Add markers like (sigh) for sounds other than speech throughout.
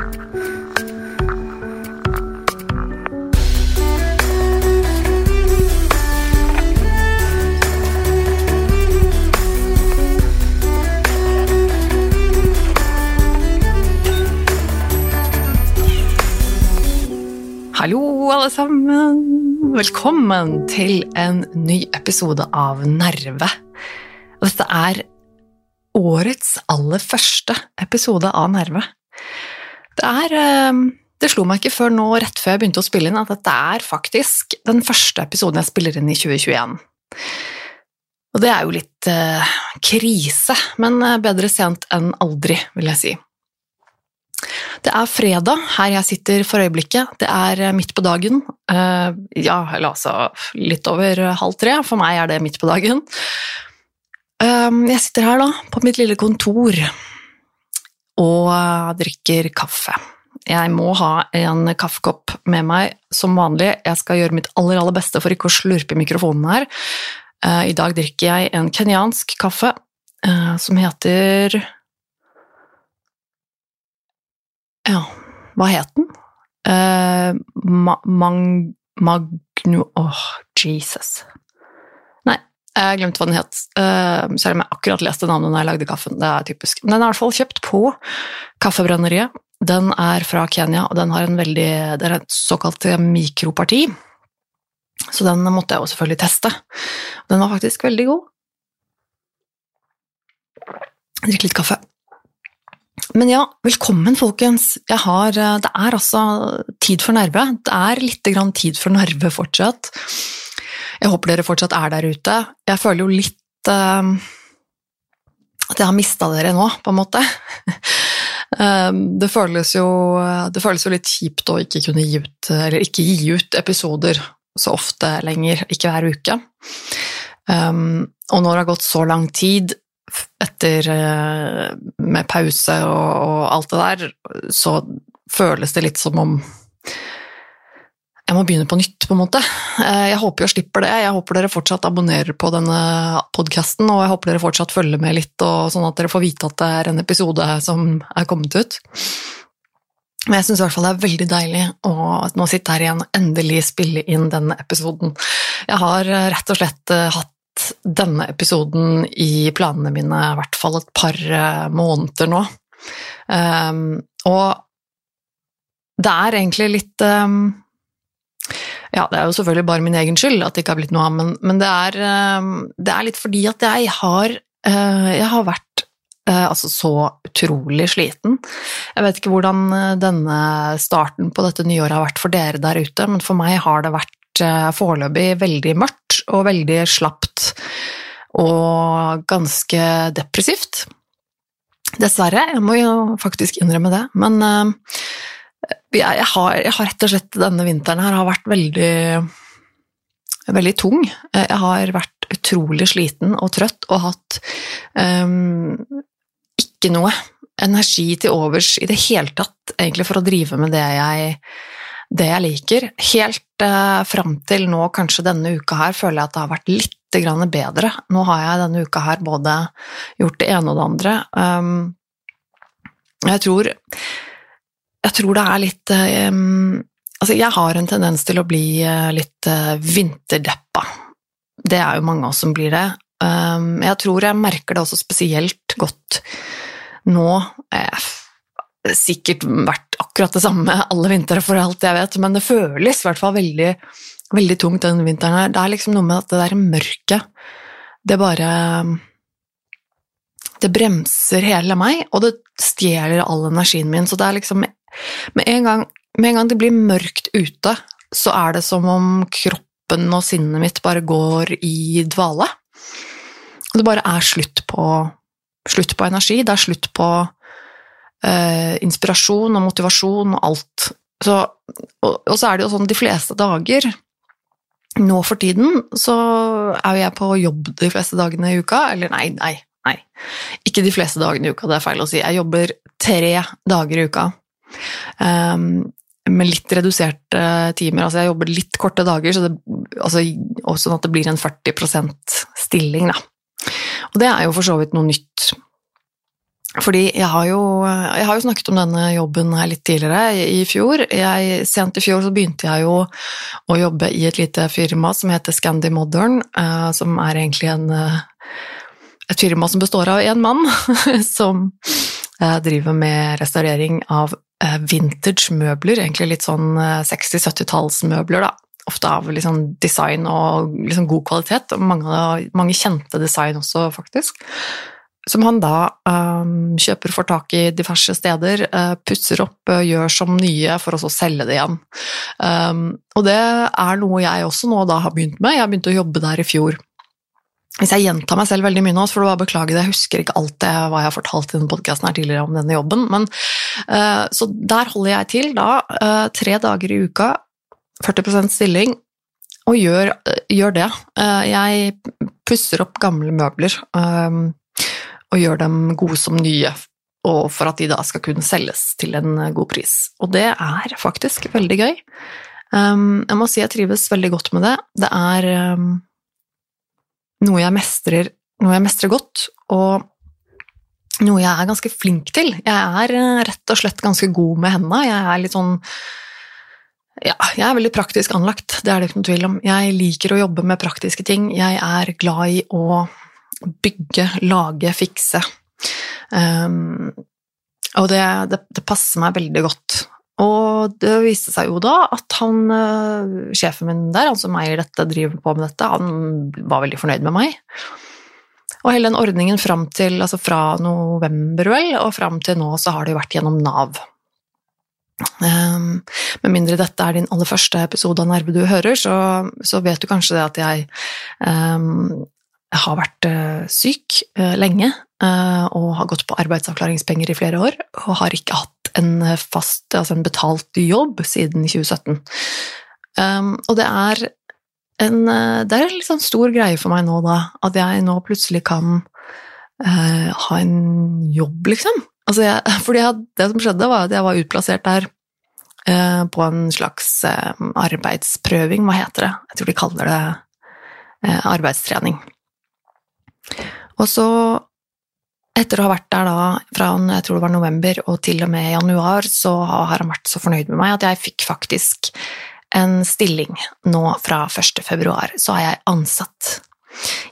Hallo, alle sammen! Velkommen til en ny episode av Nerve. Dette er årets aller første episode av Nerve. Det er eh, Det slo meg ikke før nå, rett før jeg begynte å spille inn, at dette er faktisk den første episoden jeg spiller inn i 2021. Og det er jo litt eh, krise, men eh, bedre sent enn aldri, vil jeg si. Det er fredag her jeg sitter for øyeblikket. Det er eh, midt på dagen. Uh, ja, eller altså litt over halv tre. For meg er det midt på dagen. Um, jeg sitter her da, på mitt lille kontor og drikker kaffe. Jeg må ha en kaffekopp med meg som vanlig. Jeg skal gjøre mitt aller, aller beste for ikke å slurpe i mikrofonen her. Uh, I dag drikker jeg en kenyansk kaffe som heter Ja, hva het den? Uh, ma mang Magnu Åh, oh, Jesus. Jeg glemte hva den het. Uh, selv om jeg akkurat leste navnet når jeg lagde kaffen. Det er typisk. Men den er i hvert fall kjøpt på Kaffebrenneriet. Den er fra Kenya, og den har en veldig, det er et såkalt mikroparti. Så den måtte jeg jo selvfølgelig teste. Den var faktisk veldig god. Drikke litt kaffe. Men ja, velkommen, folkens. Har, eh, det er altså tid for nerve. Det er litt tid for nerve fortsatt. Jeg håper dere fortsatt er der ute. Jeg føler jo litt uh, at jeg har mista dere nå, på en måte. uh, (laughs) det, føles jo, det føles jo litt kjipt å ikke kunne gi ut, eller ikke gi ut episoder så ofte lenger, ikke hver uke. Um, og når det har gått så lang tid, etter eh, Med pause og, og, alt det der, så føles det litt som om jeg må begynne på nytt, på en måte. Eh, jeg håper jeg slipper det. Jeg håper dere fortsatt abonnerer på denne podkasten, og jeg håper dere fortsatt følger med litt, sånn at dere får vite at det er en episode som er kommet ut. Men jeg syns i hvert fall det er veldig deilig å nå sitte her igjen og endelig spille inn denne episoden. Jeg har eh, rett og slett hatt denne episoden i planene mine i hvert fall et par eh, måneder nå. Um, og det er egentlig litt um, Ja, det er jo selvfølgelig bare min egen skyld at det ikke har blitt noe av, men, men det, er, um, det, er, litt fordi at jeg har, uh, jeg har vært uh, altså så utrolig sliten. Jeg vet ikke hvordan denne starten på dette nyåret har vært for dere der ute, men for meg har det vært foreløpig veldig mørkt og veldig slapt og ganske depressivt. Dessverre, jeg må jo faktisk innrømme det, men eh, jeg, har, jeg har rett og slett denne vinteren her har vært veldig veldig tung. Jeg har vært utrolig sliten og trøtt og hatt um, ikke noe energi til overs i det hele tatt, egentlig, for å drive med det jeg det jeg liker. Helt uh, fram til nå, kanskje denne uka her, føler jeg at det har vært litt bedre. Nå har jeg denne uka her både gjort det ene og det andre. Um, jeg tror Jeg tror det er litt um, Altså, jeg har en tendens til å bli uh, litt uh, vinterdeppa. Det er jo mange av oss som blir det. Um, jeg tror jeg merker det også spesielt godt nå. Eh, sikkert vært akkurat det samme alle vintre, for alt jeg vet, men det føles i hvert fall veldig, veldig tungt denne vinteren her. Det er liksom noe med at det der mørket Det bare Det bremser hele meg, og det stjeler all energien min, så det er liksom Med en gang, med en gang det blir mørkt ute, så er det som om kroppen og sinnet mitt bare går i dvale. Det bare er slutt på, slutt på energi, det er slutt på eh, inspirasjon og motivasjon og alt. Så, og, og, så er det jo sånn de fleste dager Nå for tiden så er jo jeg på jobb de fleste dagene i uka. Eller nei, nei, nei. Ikke de fleste dagene i uka, det er feil å si. Jeg jobber tre dager i uka. Um, med litt reduserte timer. Altså jeg jobber litt korte dager, så det, altså, sånn at det blir en 40% stilling, da. Og det er jo for så vidt noe nytt Fordi jeg har, jo, jeg har jo snakket om denne jobben her litt tidligere, i fjor. Jeg, sent i fjor så begynte jeg jo å jobbe i et lite firma som heter Scandi Modern, uh, som er egentlig en, uh, et firma som består av én mann, (laughs) som eh, driver med restaurering av eh, vintage møbler, egentlig litt sånn 60-70-tallsmøbler, da. Ofte av liksom design og liksom god kvalitet, og mange, mange kjente design også, faktisk som han da um, kjøper for tak i diverse steder, uh, pusser opp, uh, gjør som nye for å selge det igjen. Um, og det er noe jeg også nå da har begynt med. Jeg begynte å jobbe der i fjor. Hvis jeg gjentar meg selv veldig mye nå, så får du bare beklage det, jeg husker ikke alt det hva jeg har fortalt i denne podkasten her tidligere om denne jobben, men uh, så der holder jeg til da tre dager i uka, 40% stilling, og gjør, gjør det. jeg pusser opp gamle møbler. Og gjør dem gode som nye, og for at de da skal kunne selges til en god pris. Og det er faktisk veldig gøy. Jeg må si jeg trives veldig godt med det. Det er noe jeg mestrer, noe jeg mestrer godt, og noe jeg er ganske flink til. Jeg er uh, rett og slett ganske god med hendene. Jeg er litt sånn ja, jeg er veldig praktisk anlagt, det er det ikke noe tvil om. Jeg liker å jobbe med praktiske ting. Jeg er glad i å bygge, lage, fikse. Um, og det, det, det, passer meg veldig godt. Og det viste seg jo da at han, uh, sjefen min der, han som eier dette, driver på med dette, han var veldig fornøyd med meg. Og hele den ordningen fram til, altså fra november vel, og fram til nå, så har det jo vært gjennom Nav. Um, med mindre dette er din aller første episode av Nerve du hører, så, så vet du kanskje det at jeg um, har vært uh, syk uh, lenge uh, og har gått på arbeidsavklaringspenger i flere år, og har ikke hatt en fast, altså en betalt jobb siden 2017. Um, og det er en, det er en sånn stor greie for meg nå, da, at jeg nå plutselig kan ha en jobb, liksom. Altså jeg, fordi jeg, det som skjedde, var at jeg var utplassert der på en slags arbeidsprøving, hva heter det? Jeg tror de kaller det arbeidstrening. Og så, etter å ha vært der da fra jeg tror det var november og til og med januar, så har han vært så fornøyd med meg at jeg fikk faktisk en stilling nå fra 1. februar. Så er jeg ansatt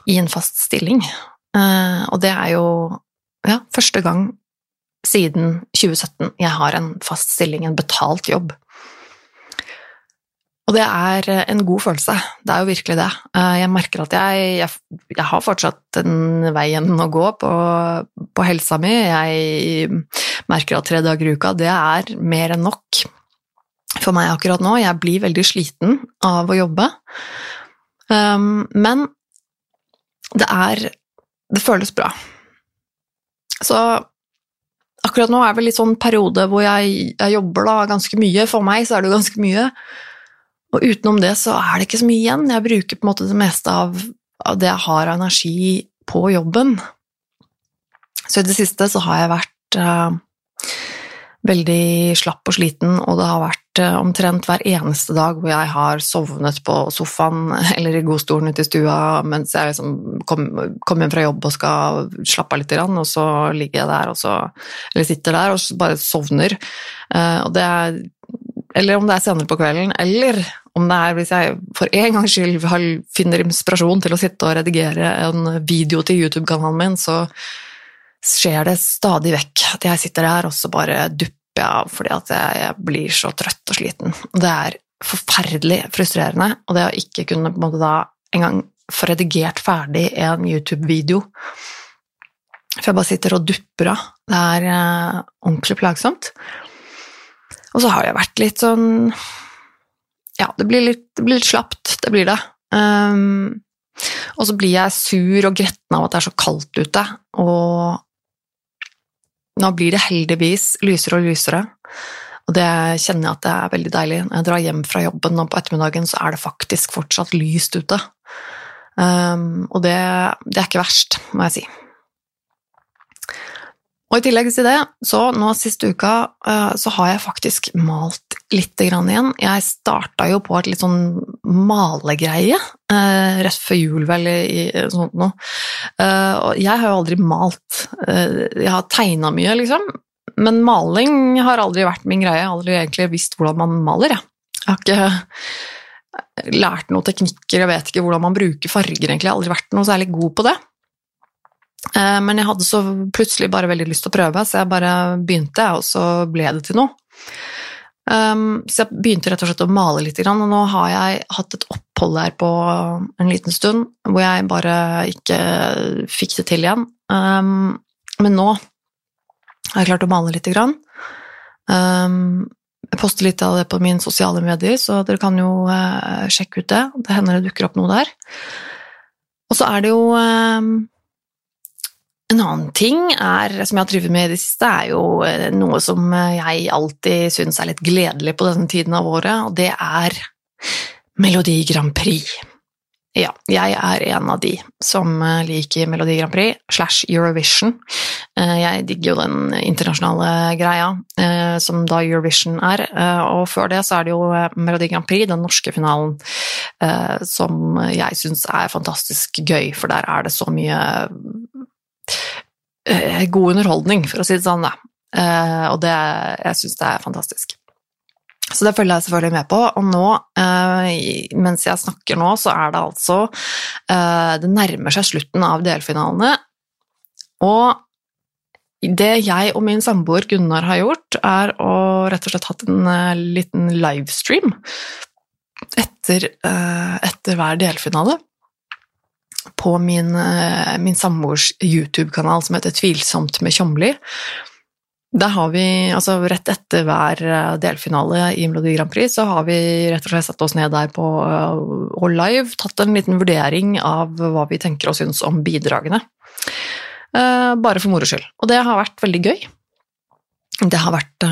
i en fast stilling. Eh, og det er jo ja, første gang siden 2017 jeg har en fast stilling, en betalt jobb. Og det er eh, en god følelse. Det er jo virkelig det. Eh, jeg merker at jeg, jeg, jeg har fortsatt en vei igjen å gå på, på, helsa mi. Jeg merker at tre dager i uka, det er mer enn nok for meg akkurat nå. Jeg blir veldig sliten av å jobbe. Um, men det er Det føles bra. Så akkurat nå er det litt sånn periode hvor jeg, jeg jobber da ganske mye. For meg så er det jo ganske mye. Og utenom det så er det ikke så mye igjen. Jeg bruker på en måte det meste av, av det jeg har av energi på jobben. Så i det siste så har jeg vært uh, veldig slapp og sliten, og det har vært uh, omtrent hver eneste dag hvor jeg har sovnet på sofaen (laughs) eller i godstolen ute i stua mens jeg liksom kommer kom hjem fra jobb og skal slappe av litt, og så ligger jeg der og så, eller sitter der og bare sovner. Uh, og det er eller om det er senere på kvelden, eller om det er hvis jeg for en gangs skyld finner inspirasjon til å sitte og redigere en video til YouTube-kanalen min, så skjer det stadig vekk at jeg sitter der og så bare dupper jeg av fordi at jeg blir så trøtt og sliten. Det er forferdelig frustrerende, og det å ikke kunne på en måte da engang få redigert ferdig en YouTube-video For jeg bare sitter og dupper av. Det er eh, ordentlig plagsomt. Og så har jeg vært litt sånn Ja, det blir litt, det blir litt slapt, det blir det. Um, og så blir jeg sur og gretten av at det er så kaldt ute, og nå blir det heldigvis lysere og lysere. Og det kjenner jeg at det er veldig deilig. Når jeg drar hjem fra jobben nå på ettermiddagen, så er det faktisk fortsatt lyst ute. Um, og det, det er ikke verst, må jeg si. Og i tillegg til det, så nå siste uka, eh, så har jeg faktisk malt litt igjen. Jeg starta jo på et litt sånn malegreie eh, rett før jul, vel, i, sånt noe. Eh, og jeg har jo aldri malt. Jeg har tegna mye, liksom. Men maling har aldri vært min greie. Jeg har aldri egentlig visst hvordan man maler. Jeg, jeg har ikke lært noen teknikker, jeg vet ikke hvordan man bruker farger, egentlig. Jeg har aldri vært noe særlig god på det. Eh, men jeg hadde så plutselig bare veldig lyst til å prøve, så jeg bare begynte, og så ble det til noe. Um, så jeg begynte rett og slett å male litt, og nå har jeg hatt et opphold der på en liten stund hvor jeg bare ikke fikk det til igjen. Um, men nå har jeg klart å male grann. Um, jeg poster litt av det på mine sosiale medier, så dere kan jo uh, sjekke ut det. Det hender det dukker opp noe der. Og så er det jo en annen ting er, som jeg har drevet med i det siste, er jo eh, noe som eh, jeg alltid syns er litt gledelig på denne tiden av året, og det er Melodi Grand Prix. Ja, jeg er en av de som eh, liker Melodi Grand Prix slash Eurovision. Jeg digger jo den internasjonale greia som da Eurovision er, og før det så er det jo Melodi Grand Prix, den norske finalen, som jeg syns er fantastisk gøy, for der er det så mye god underholdning, for å si det sånn, da. Eh, og det, jeg syns det er fantastisk. Så det følger jeg selvfølgelig med på, og nå, eh, mens jeg snakker nå, så er det altså Det nærmer seg slutten av delfinalene, og det jeg og min samboer Gunnar har gjort, er å rett og slett hatt en liten livestream etter, etter hver delfinale på min, eh, min samboers YouTube-kanal som heter Tvilsomt med Tjomli. Der har vi, altså Rett etter hver eh, delfinale i Melodi Grand Prix så har vi rett og slett satt oss ned der på, eh, og live tatt en liten vurdering av hva vi tenker og syns om bidragene. Bare for moro skyld. Og det har vært veldig gøy. Det har vært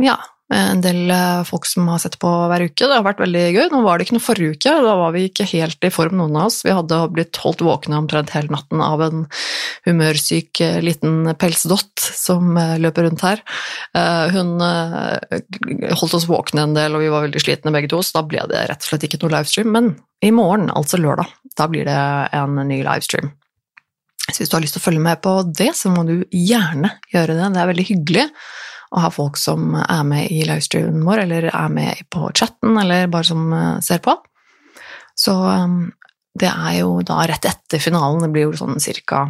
ja, en del eh, folk som har sett på hver uke. Det har vært veldig gøy. Nå var det ikke noe forrige uke, da var vi ikke helt i form, noen av oss. Vi hadde blitt holdt våkne omtrent hele natten av en humørsyk eh, liten pelsdott som eh, løper rundt her. Hun holdt oss våkne en del, og vi var veldig slitne begge to, så da ble det rett og slett ikke noe livestream. Men i morgen, altså lørdag, da blir det en ny livestream. Så hvis du har lyst til å følge med på det, så må du gjerne gjøre det. Det er veldig hyggelig å ha folk som er med i livestreamen vår, eller er med på chatten, eller bare som eh, ser på. Så um, det er jo da rett etter finalen, det blir jo sånn cirka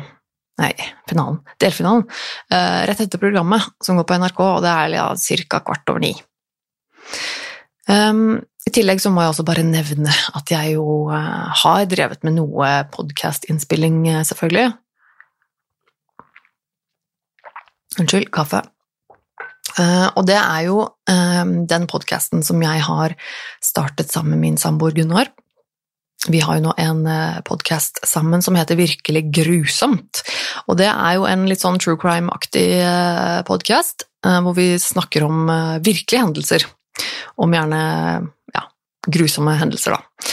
Nei, finalen. Delfinalen. Uh, rett etter programmet som går på NRK, og det er ja, ca. kvart over ni. Um, I tillegg så må jeg også bare nevne at jeg jo uh, har drevet med noe podkastinnspilling, selvfølgelig. Unnskyld, kaffe. Uh, og det er jo uh, den podkasten som jeg har startet sammen med min samboer Gunnar. Vi har jo nå en uh, eh, podkast sammen som heter Virkelig grusomt. Og det er jo en litt sånn true crime-aktig podkast, hvor vi snakker om virkelige hendelser. Om gjerne ja, grusomme hendelser, da.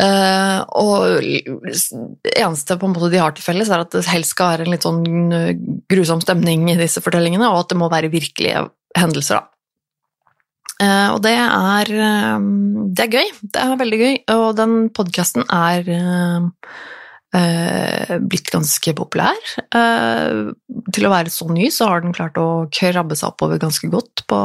Uh, og det eneste på en måte de har til felles, er at det helst skal være en litt sånn eh, grusom stemning i disse fortellingene, og at det må være virkelige hendelser, da. Uh, og det er, det er gøy. Det er veldig gøy, og den podkasten er eh, blitt ganske populær. Eh, til å være så ny så har den klart å krabbe seg oppover ganske godt på,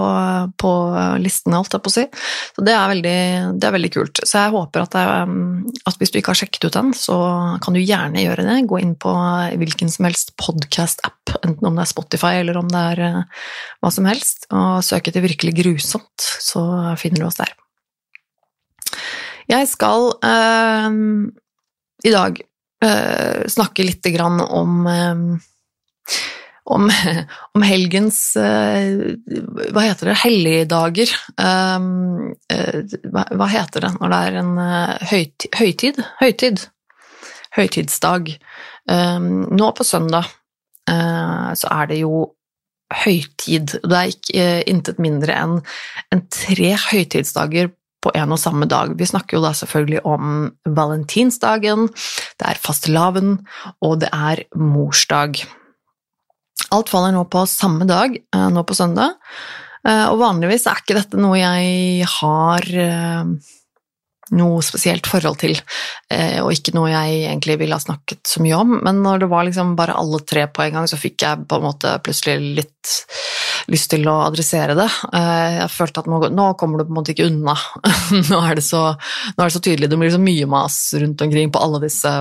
på listene, alt jeg på å si. Så det er, veldig, det er veldig kult. Så jeg håper at, jeg, eh, at, hvis du ikke har sjekket ut den, så kan du gjerne gjøre det. Gå inn på hvilken som helst podkast-app, enten om det er Spotify eller om det er eh, hva som helst, og søk etter Virkelig grusomt, så finner du oss der. Jeg skal øh, i dag snakke litt grann om om, (laughs) om, helgens uh, Hva heter det? Helligdager. Uh, hva, heter det når det er en høytid? Høytid? høytid. Høytidsdag. Nå på søndag så er det jo høytid. Det er ikke, intet mindre enn en tre høytidsdager på en og samme dag. Vi snakker jo da selvfølgelig om valentinsdagen, det er fastelavn, og det er morsdag. Alt faller nå på samme dag, eh, nå på søndag. Eh, og vanligvis er ikke dette noe jeg har eh, noe spesielt forhold til, eh, og ikke noe jeg egentlig ville ha snakket så mye om. Men når det var liksom bare alle tre på en gang, så fikk jeg på en måte plutselig litt lyst til å adressere det. Jeg følte at nå, nå kommer du på en måte ikke unna. (laughs) nå, er det så, nå er det så tydelig. Det blir så mye mas rundt omkring på alle disse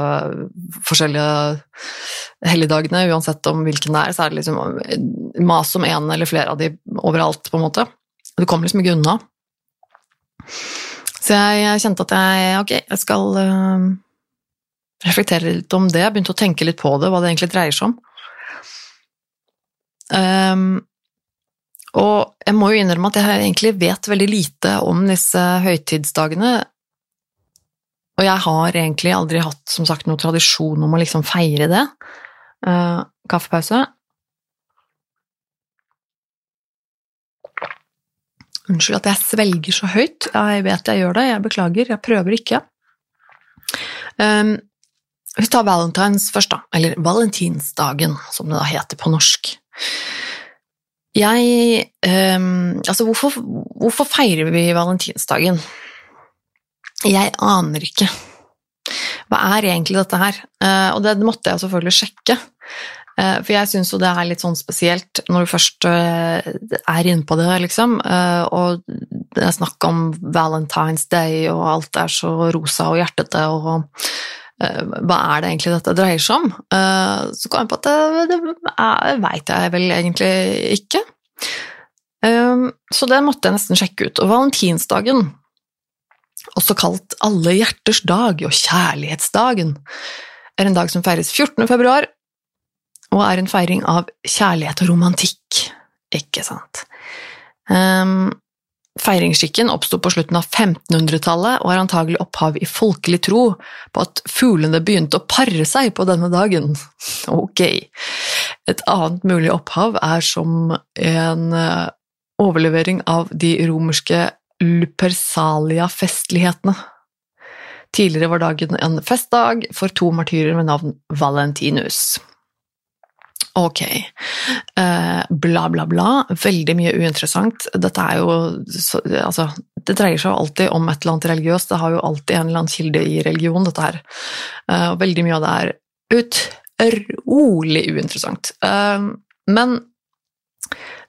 forskjellige helligdagene, uansett om hvilken det er, så er det liksom mas om en eller flere av de overalt, på en måte. Du kommer liksom ikke unna. Så jeg kjente at jeg ok, jeg skal uh, reflektere litt om det. Jeg begynte å tenke litt på det, hva det egentlig dreier seg om. Um, og jeg må jo innrømme at jeg egentlig vet veldig lite om disse høytidsdagene. Og jeg har egentlig aldri hatt som sagt, noen tradisjon om å liksom feire det. Uh, kaffepause. Unnskyld at jeg svelger så høyt, jeg vet jeg gjør det, jeg beklager, jeg prøver ikke. Um, vi tar valentines først, da, eller valentinsdagen, som det da heter på norsk. Jeg um, Altså, hvorfor, hvorfor feirer vi valentinsdagen? Jeg aner ikke. Hva er egentlig dette her? Uh, og det måtte jeg selvfølgelig sjekke. Eh, for jeg syns jo det er litt sånn spesielt når du først eh, er inne på det, liksom, eh, og det er snakk om Valentine's Day, og alt er så rosa og hjertete, og hva er det egentlig dette dreier seg om? Så kom jeg på at det, det veit jeg vel egentlig ikke. Så det måtte jeg nesten sjekke ut. Og valentinsdagen, også kalt alle hjerters dag og kjærlighetsdagen, er en dag som feires 14. februar og er en feiring av kjærlighet og romantikk, ikke sant. Um, Feiringsskikken oppsto på slutten av 1500-tallet og har antagelig opphav i folkelig tro på at fuglene begynte å pare seg på denne dagen. (laughs) Ok. Et annet mulig opphav er som en eh, overlevering av de romerske Lupersalia-festlighetene. Tidligere var dagen en festdag for to martyrer med navn Valentinus. Ok. Uh, bla, bla, bla. Veldig mye uinteressant. Dette er jo så, Altså, det dreier seg jo alltid om et eller annet religiøst. Det har jo alltid en eller annen kilde i religion, dette her. Uh, veldig mye av det er utrolig uinteressant. Uh, men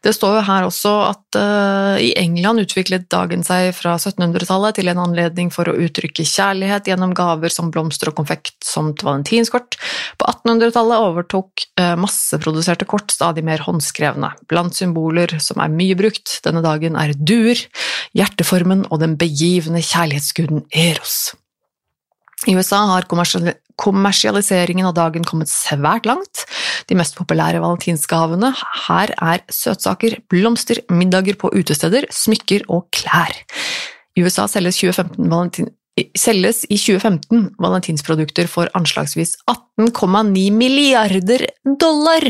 det står jo her også at uh, i England utviklet dagen seg fra 1700-tallet til en anledning for å uttrykke kjærlighet gjennom gaver som blomster og konfekt som valentinskort. På 1800-tallet overtok uh, masseproduserte kort stadig mer håndskrevne. Blant symboler som er mye brukt denne dagen, er duer, hjerteformen og den begivende kjærlighetsguden Eros. I USA har kommersialiseringen av dagen kommet svært langt. De mest populære valentinsgavene her er søtsaker, blomster, middager på utesteder, smykker og klær. I USA selges, 2015 valentin selges i 2015 valentinsprodukter for anslagsvis 18,9 milliarder dollar!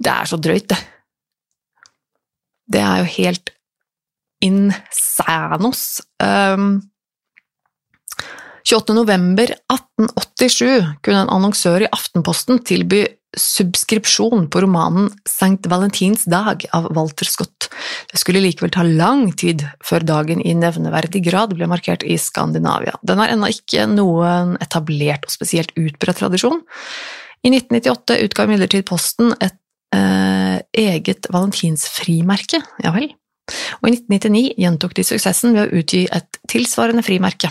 Det er så drøyt, det. Det er jo helt insanos. Um, 28.11.1887 kunne en annonsør i Aftenposten tilby subskripsjon på romanen St. Valentins dag av Walter Scott. Det skulle likevel ta lang tid før dagen i nevneverdig grad ble markert i Skandinavia. Den er ennå ikke noen etablert og spesielt utbredt tradisjon. I 1998 utga imidlertid Posten et eh, eget valentinsfrimerke, ja vel. Og i 1999 gjentok de suksessen ved å utgi et tilsvarende frimerke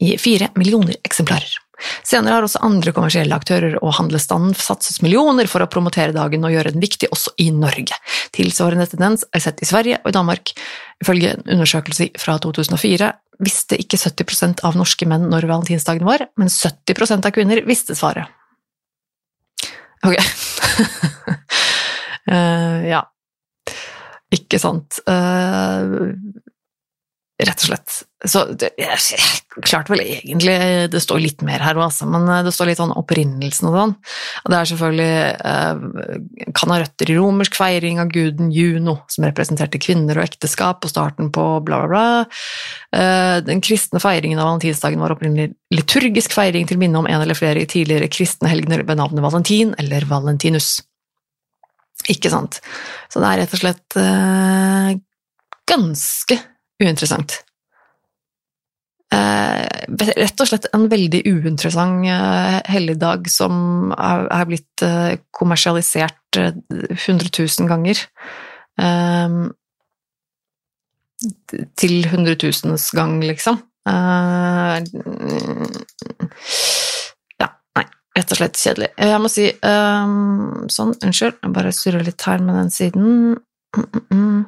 i fire millioner eksemplarer. Senere har også andre kommersielle aktører og handlestanden satset millioner for å promotere dagen og gjøre den viktig også i Norge. Tilsvarende tendens er sett i Sverige og i Danmark. Ifølge en undersøkelse fra 2004 visste ikke 70% av norske menn når valentinsdagen var, men 70 av kvinner visste svaret. Ok. uh, (laughs) ja. Ikke sant. Uh, Rett og slett. Så det, klart vel egentlig Det står litt mer her òg, altså, men eh, det står litt sånn opprinnelsen og sånn. Og det er selvfølgelig eh, Kan ha røtter i romersk feiring av guden Juno, som representerte kvinner og ekteskap, på starten på bla, bla, bla. Eh, den kristne feiringen av valentinsdagen var opprinnelig liturgisk feiring til minne om en eller flere tidligere kristne helgener ved navnet Valentin eller Valentinus. Ikke sant. Så det er rett og slett ganske uinteressant. Uh, rett og slett en veldig uinteressant uh, helligdag som er, blitt uh, kommersialisert hundre tusen ganger. til hundretusens gang, liksom. ja, nei, rett og slett kjedelig. Jeg må si sånn, unnskyld, jeg bare surrer litt her med den siden. Mm, mm, mm.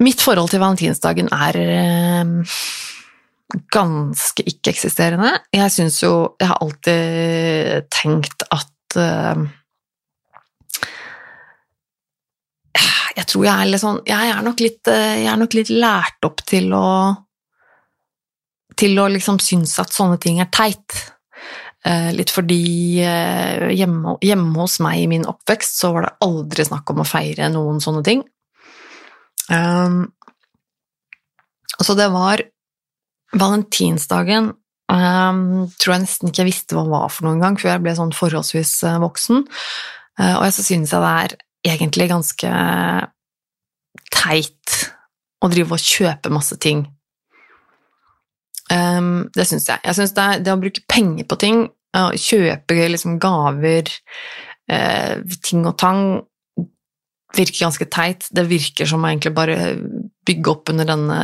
Mitt forhold til valentinsdagen er eh, ganske ikke-eksisterende. Jeg syns jo Jeg har alltid tenkt at eh, Jeg tror jeg er litt sånn Jeg er nok litt, eh, er nok litt lært opp til å Til å liksom synes at sånne ting er teit. Litt fordi hjemme, hjemme, hos meg i min oppvekst så var det aldri snakk om å feire noen sånne ting. Um, så det var valentinsdagen um, tror jeg nesten ikke jeg visste hva det var for noen gang, før jeg ble sånn forholdsvis uh, voksen. Uh, og så synes jeg det er egentlig ganske teit å drive og kjøpe masse ting. Um, det syns jeg. Jeg syns det, det, å bruke penger på ting, uh, kjøpe liksom gaver, uh, ting og tang, virker ganske teit. Det virker som å egentlig bare bygge opp under denne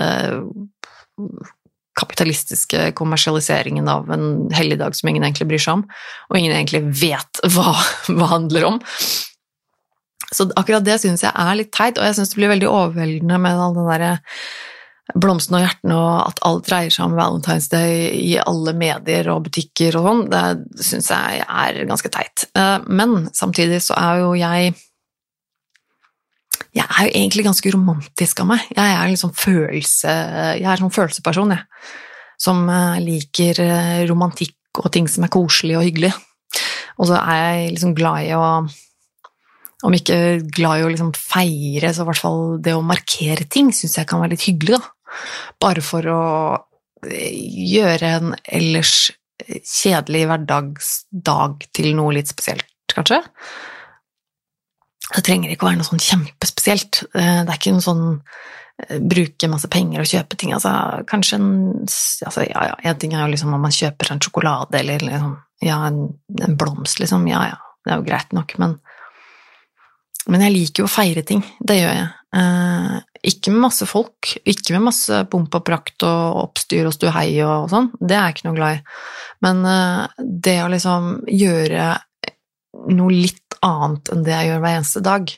kapitalistiske kommersialiseringen av en helligdag som ingen egentlig bryr seg om, og ingen egentlig vet hva det handler om. Så akkurat det syns jeg er litt teit, og jeg syns det blir veldig overveldende med all den derre blomstene og hjertene og at alt dreier seg om Valentine's Day i alle medier og butikker og sånn, det syns jeg er ganske teit. Eh, men samtidig så er jo jeg jeg er jo egentlig ganske romantisk av meg. Jeg er liksom følelse, jeg er sånn følelseperson, jeg. Som eh, liker eh, romantikk og ting som er koselig og hyggelig. Og så er jeg liksom glad i å Om ikke glad i å liksom feire, så i hvert fall det å markere ting syns jeg kan være litt hyggelig, da. Bare for å eh, gjøre en ellers kjedelig hverdagsdag til noe litt spesielt, kanskje. Det trenger ikke å være noe sånn kjempespesielt. Eh, det er ikke noe sånn eh, bruke masse penger og kjøpe ting. Altså, kanskje en altså, ja, ja, En ting er jo liksom om man kjøper en sjokolade eller liksom, ja, en, en, blomst, liksom. Ja, ja, det er jo greit nok, men Men jeg liker jo å feire ting. Det gjør jeg. Eh, ikke med masse folk, ikke med masse pomp og prakt og oppstyr og stuhei og sånn. Det er jeg ikke noe glad i. Men eh, det å liksom gjøre noe litt annet enn det jeg gjør hver eneste dag.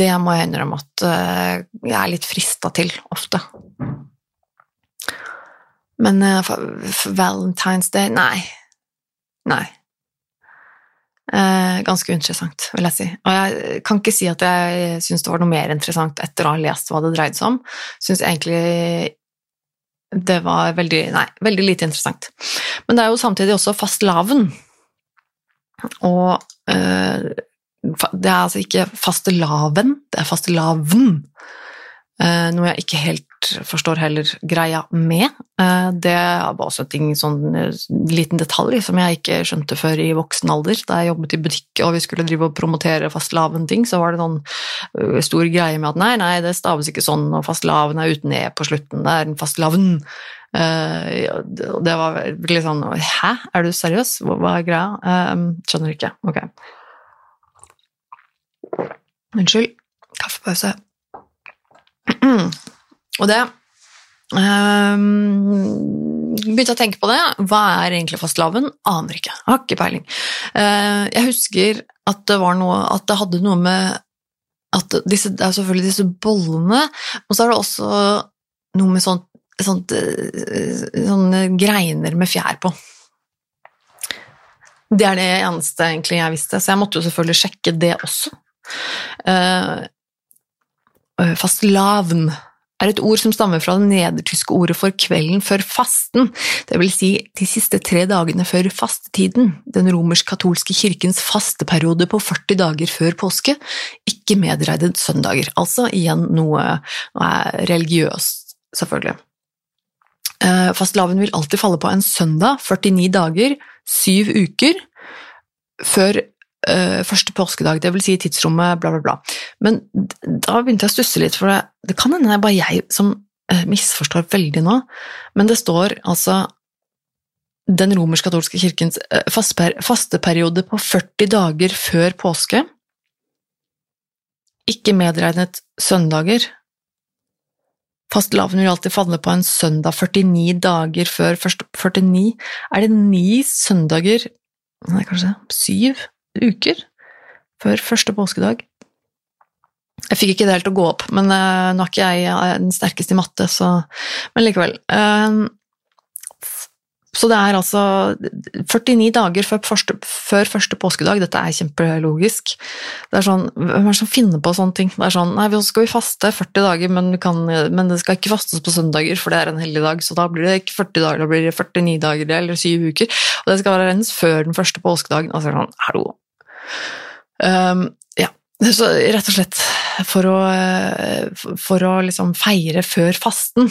Det må jeg innrømme at eh, jeg er litt frista til ofte. Men uh, Valentine's Day Nei. Nei. Uh, ganske interessant, vil jeg si. Og jeg kan ikke si at jeg syns det var noe mer interessant etter å ha lest hva det dreide seg om. Syns egentlig det var veldig Nei, veldig lite interessant. Men det er jo samtidig også fastelavn. Og det er altså ikke fastelavn, det er fastelavn. Uh, noe jeg ikke helt forstår heller greia med. Uh, det var også en sånn liten detalj som jeg ikke skjønte før i voksen alder. Da jeg jobbet i butikk og vi skulle drive og promotere fastelavn-ting, så var det sånn stor greie med at nei, nei, det staves ikke sånn, og fastelavn er uten e på slutten, det er en fastelavn. Uh, det var litt sånn Hæ, er du seriøs? Hva, er greia? Uh, skjønner ikke. Ok. Unnskyld. Kaffepause. Og det um, Begynte å tenke på det. Hva er egentlig fastelavn? Aner ikke. Har ikke peiling. Uh, jeg husker at det var noe At det hadde noe med at disse, Det er selvfølgelig disse bollene, og så er det også noe med sånt sånt, eh, sånne greiner med fjær på. Det er det eneste egentlig jeg visste, så jeg måtte jo selvfølgelig sjekke det også. Uh, Fastelavn er et ord som stammer fra det nedertyske ordet for kvelden før fasten, det vil si de siste tre dagene før fastetiden, den romersk-katolske kirkens fasteperiode på 40 dager før påske, ikke medregnet søndager, altså igjen noe, noe religiøst, selvfølgelig. Eh, fastelavn vil alltid falle på en søndag, 49 dager, 7 uker, før uh, første påskedag, vil si tidsrommet, bla, bla, bla. Men da begynte jeg å stusse litt, for det, det kan hende det er bare jeg som uh, misforstår veldig nå, men det står altså den romersk-katolske kirkens fasteperiode på 40 dager før påske, ikke medregnet søndager. Fastelavn vil alltid falle på en søndag 49 dager før 49. Er det ni søndager Nei, kanskje syv uker før første påskedag? Jeg fikk ikke det helt å gå opp, men uh, nå er ikke jeg den sterkeste i matte, så Men likevel. Så det er altså 49 dager før første, før første, påskedag. Dette er kjempelogisk. Det er sånn, Hvem er det som finner på sånne ting? Det er sånn, nei, så skal vi faste 40 dager, men, kan, men, det skal ikke fastes på søndager, for det er en hellig dag. Så da blir det ikke 40 dager, da blir det 49 dager eller 7 uker. Og det skal være rens før den første påskedagen. Altså sånn, hallo. Um, ja. Så rett og slett for å, for å liksom feire før fasten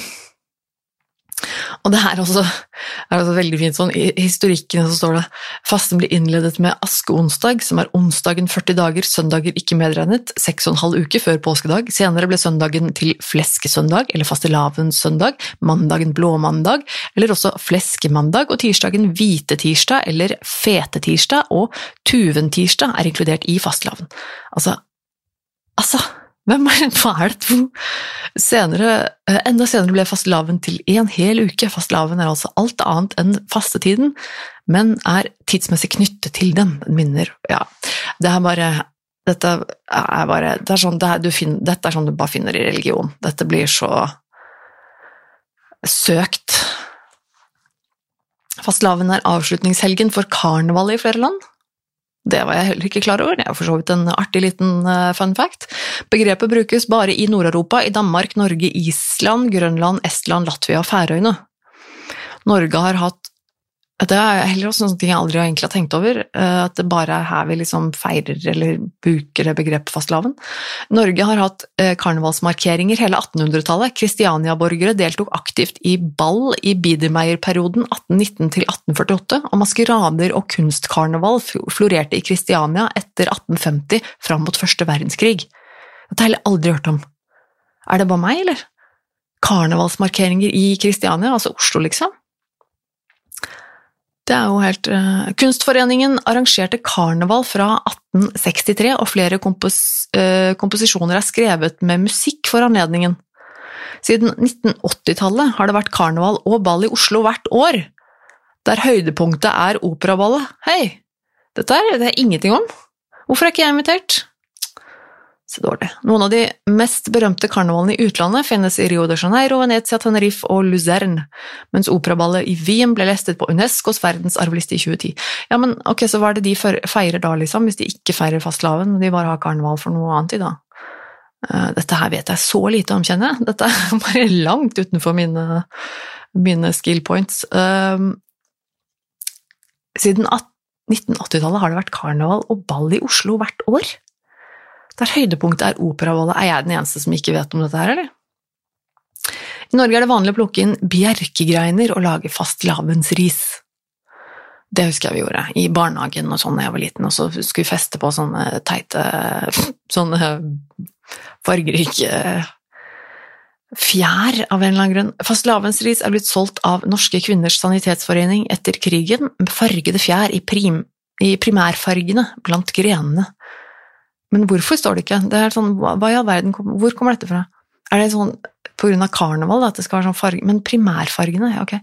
og det er også, er også veldig fint sånn, I historikken så står det fasten blir innledet med askeonsdag, som er onsdagen 40 dager, søndager ikke medregnet, seks og en halv uke før påskedag. Senere ble søndagen til fleskesøndag eller fastelavnssøndag, mandagen blåmandag eller også fleskemandag, og tirsdagen hvitetirsdag eller fetetirsdag og tuventirsdag er inkludert i fastelavn. Altså, altså hvem er, hva er det senere, eh, Enda senere ble fastelavn til en hel uke. Fastelavn er altså alt annet enn fastetiden, men er tidsmessig knyttet til den. Minner Ja, det er bare Dette er bare det er sånn, det er, finner, Dette er sånn du bare finner i religion. Dette blir så søkt. Fastelavn er avslutningshelgen for karnevalet i flere land. Det var jeg heller ikke klar over, det er for så vidt en artig liten uh, fun fact. Begrepet brukes bare i Nord-Europa, i Danmark, Norge, Island, Grønland, Estland, Latvia og Færøyene. Norge har hatt det er heller også noe jeg aldri egentlig har tenkt over, eh, at det bare er her vi liksom feirer eller bruker det begrepet fastelavn. Norge har hatt eh, karnevalsmarkeringer hele 1800-tallet. Kristiania-borgere deltok aktivt i ball i Biedermeier-perioden 1819 til 1848, og maskerader og kunstkarneval florerte i Kristiania etter 1850 fram mot første verdenskrig. Dette har jeg aldri hørt om. Er det bare meg, eller? Karnevalsmarkeringer i Kristiania, altså Oslo, liksom? Det er jo helt uh, Kunstforeningen arrangerte karneval fra 1863, og flere kompos, uh, komposisjoner er skrevet med musikk for anledningen. Siden 1980-tallet har det vært karneval og ball i Oslo hvert år, der høydepunktet er operaballet. Hei, dette er det ingenting om. Hvorfor er ikke jeg invitert? Så dårlig. Noen av de mest berømte karnevalene i utlandet finnes i Rio de Janeiro, Venezia, Tenerife og Luzerne, mens operaballet i Wien ble lestet på Unescos verdensarvliste i 2010. Ja, men ok, så hva er det de feirer da, liksom, hvis de ikke feirer fastelavn, de bare har karneval for noe annet i da? Eh, dette her vet jeg så lite om, kjenner jeg. Dette er (laughs) bare langt utenfor mine, mine skill points. Um, siden 1980-tallet har det vært karneval og ball i Oslo hvert år der høydepunktet er Operavollet, Er jeg den eneste som ikke vet om dette her, eller? I Norge er det vanlig å plukke inn bjerkegreiner og lage fastelavnsris. Det husker jeg vi gjorde i barnehagen og sånn da jeg var liten, og så skulle vi feste på sånne teite Sånne fargerike fjær av en eller annen grunn. Fastelavnsris er blitt solgt av Norske kvinners sanitetsforening etter krigen med fargede fjær i, prim, i primærfargene blant grenene. Men hvorfor står det ikke? Det er sånn, hva, i all verden, Hvor kommer dette fra? Er det sånn på grunn av karneval at det skal være sånn farge Men primærfargene, ja, ok.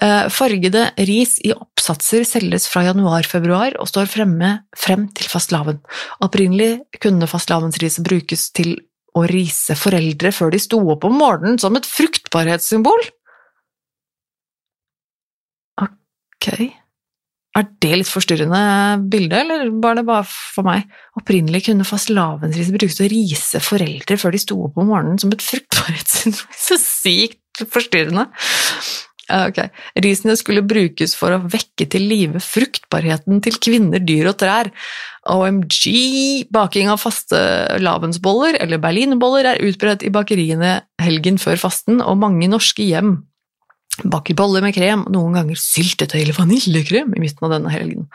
Uh, fargede ris i oppsatser selges fra januar-februar og står fremme frem til fastelavn. Opprinnelig kunne fastelavnsriset brukes til å rise foreldre før de sto opp om morgenen som et fruktbarhetssymbol. Ok. Er det litt forstyrrende bilde, eller var det bare for meg? Opprinnelig kunne fastelavnsris brukes til å rise foreldre før de sto opp om morgenen som et fruktbarhetssyndrom. (laughs) Så sykt forstyrrende! Ok. Risene skulle brukes for å vekke til live fruktbarheten til kvinner, dyr og trær. OMG! Baking av faste lavensboller, eller berlinerboller, er utbredt i bakeriene helgen før fasten, og mange norske hjem baker boller med krem, og noen ganger syltetøy eller vaniljekrem i midten av denne helgen.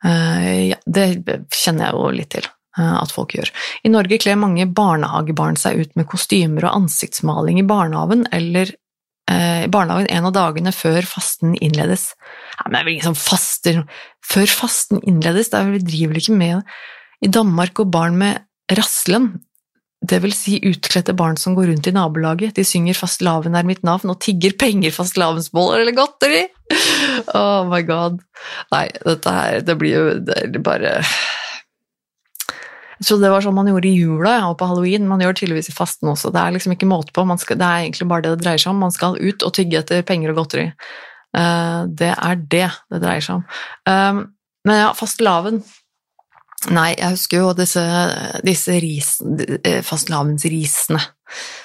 ja, det kjenner jeg jo litt til at folk gjør. I Norge kler mange barnehagebarn seg ut med kostymer og ansiktsmaling i barnehagen eller i barnehagen en av dagene før fasten innledes. Ja, men det er vel ingen som faster før fasten innledes? Det er, vi driver vel ikke med I Danmark går barn med rasselen, det vil si utkledte barn som går rundt i nabolaget, de synger 'Fastelavn er mitt navn' og tigger penger, fastelavnsboller eller godteri! Oh my god. Nei, dette her, det blir jo det bare Jeg trodde det var sånn man gjorde i jula ja, og på halloween, man gjør det tydeligvis i fasten også. Det er liksom ikke måte på, skal, det er egentlig bare det det dreier seg om. Man skal ut og tygge etter penger og godteri. Uh, det er det det dreier seg om. Um, men ja, fastelavn Nei, jeg husker jo disse, disse ris, eh, fastelavnsrisene